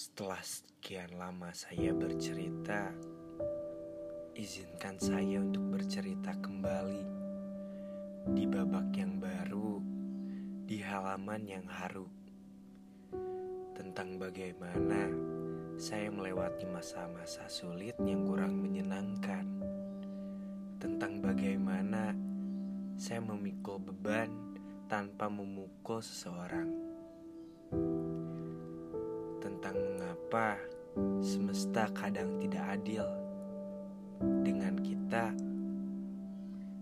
Setelah sekian lama saya bercerita, izinkan saya untuk bercerita kembali di babak yang baru, di halaman yang haru, tentang bagaimana saya melewati masa-masa sulit yang kurang menyenangkan, tentang bagaimana saya memikul beban tanpa memukul seseorang mengapa semesta kadang tidak adil dengan kita,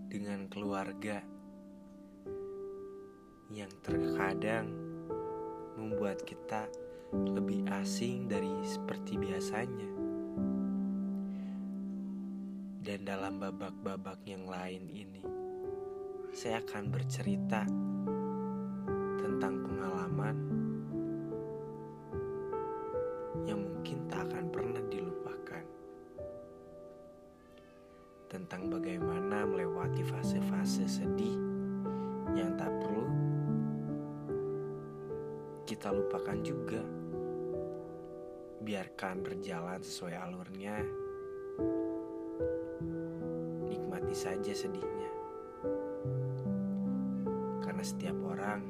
dengan keluarga yang terkadang membuat kita lebih asing dari seperti biasanya. Dan dalam babak-babak yang lain ini, saya akan bercerita tentang pengalaman mungkin tak akan pernah dilupakan. Tentang bagaimana melewati fase-fase sedih yang tak perlu kita lupakan juga. Biarkan berjalan sesuai alurnya. Nikmati saja sedihnya. Karena setiap orang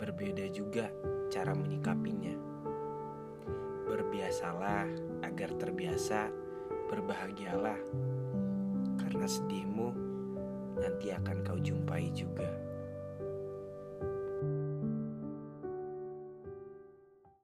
berbeda juga cara menyikapinya. Berbiasalah agar terbiasa, berbahagialah, karena sedihmu nanti akan kau jumpai juga.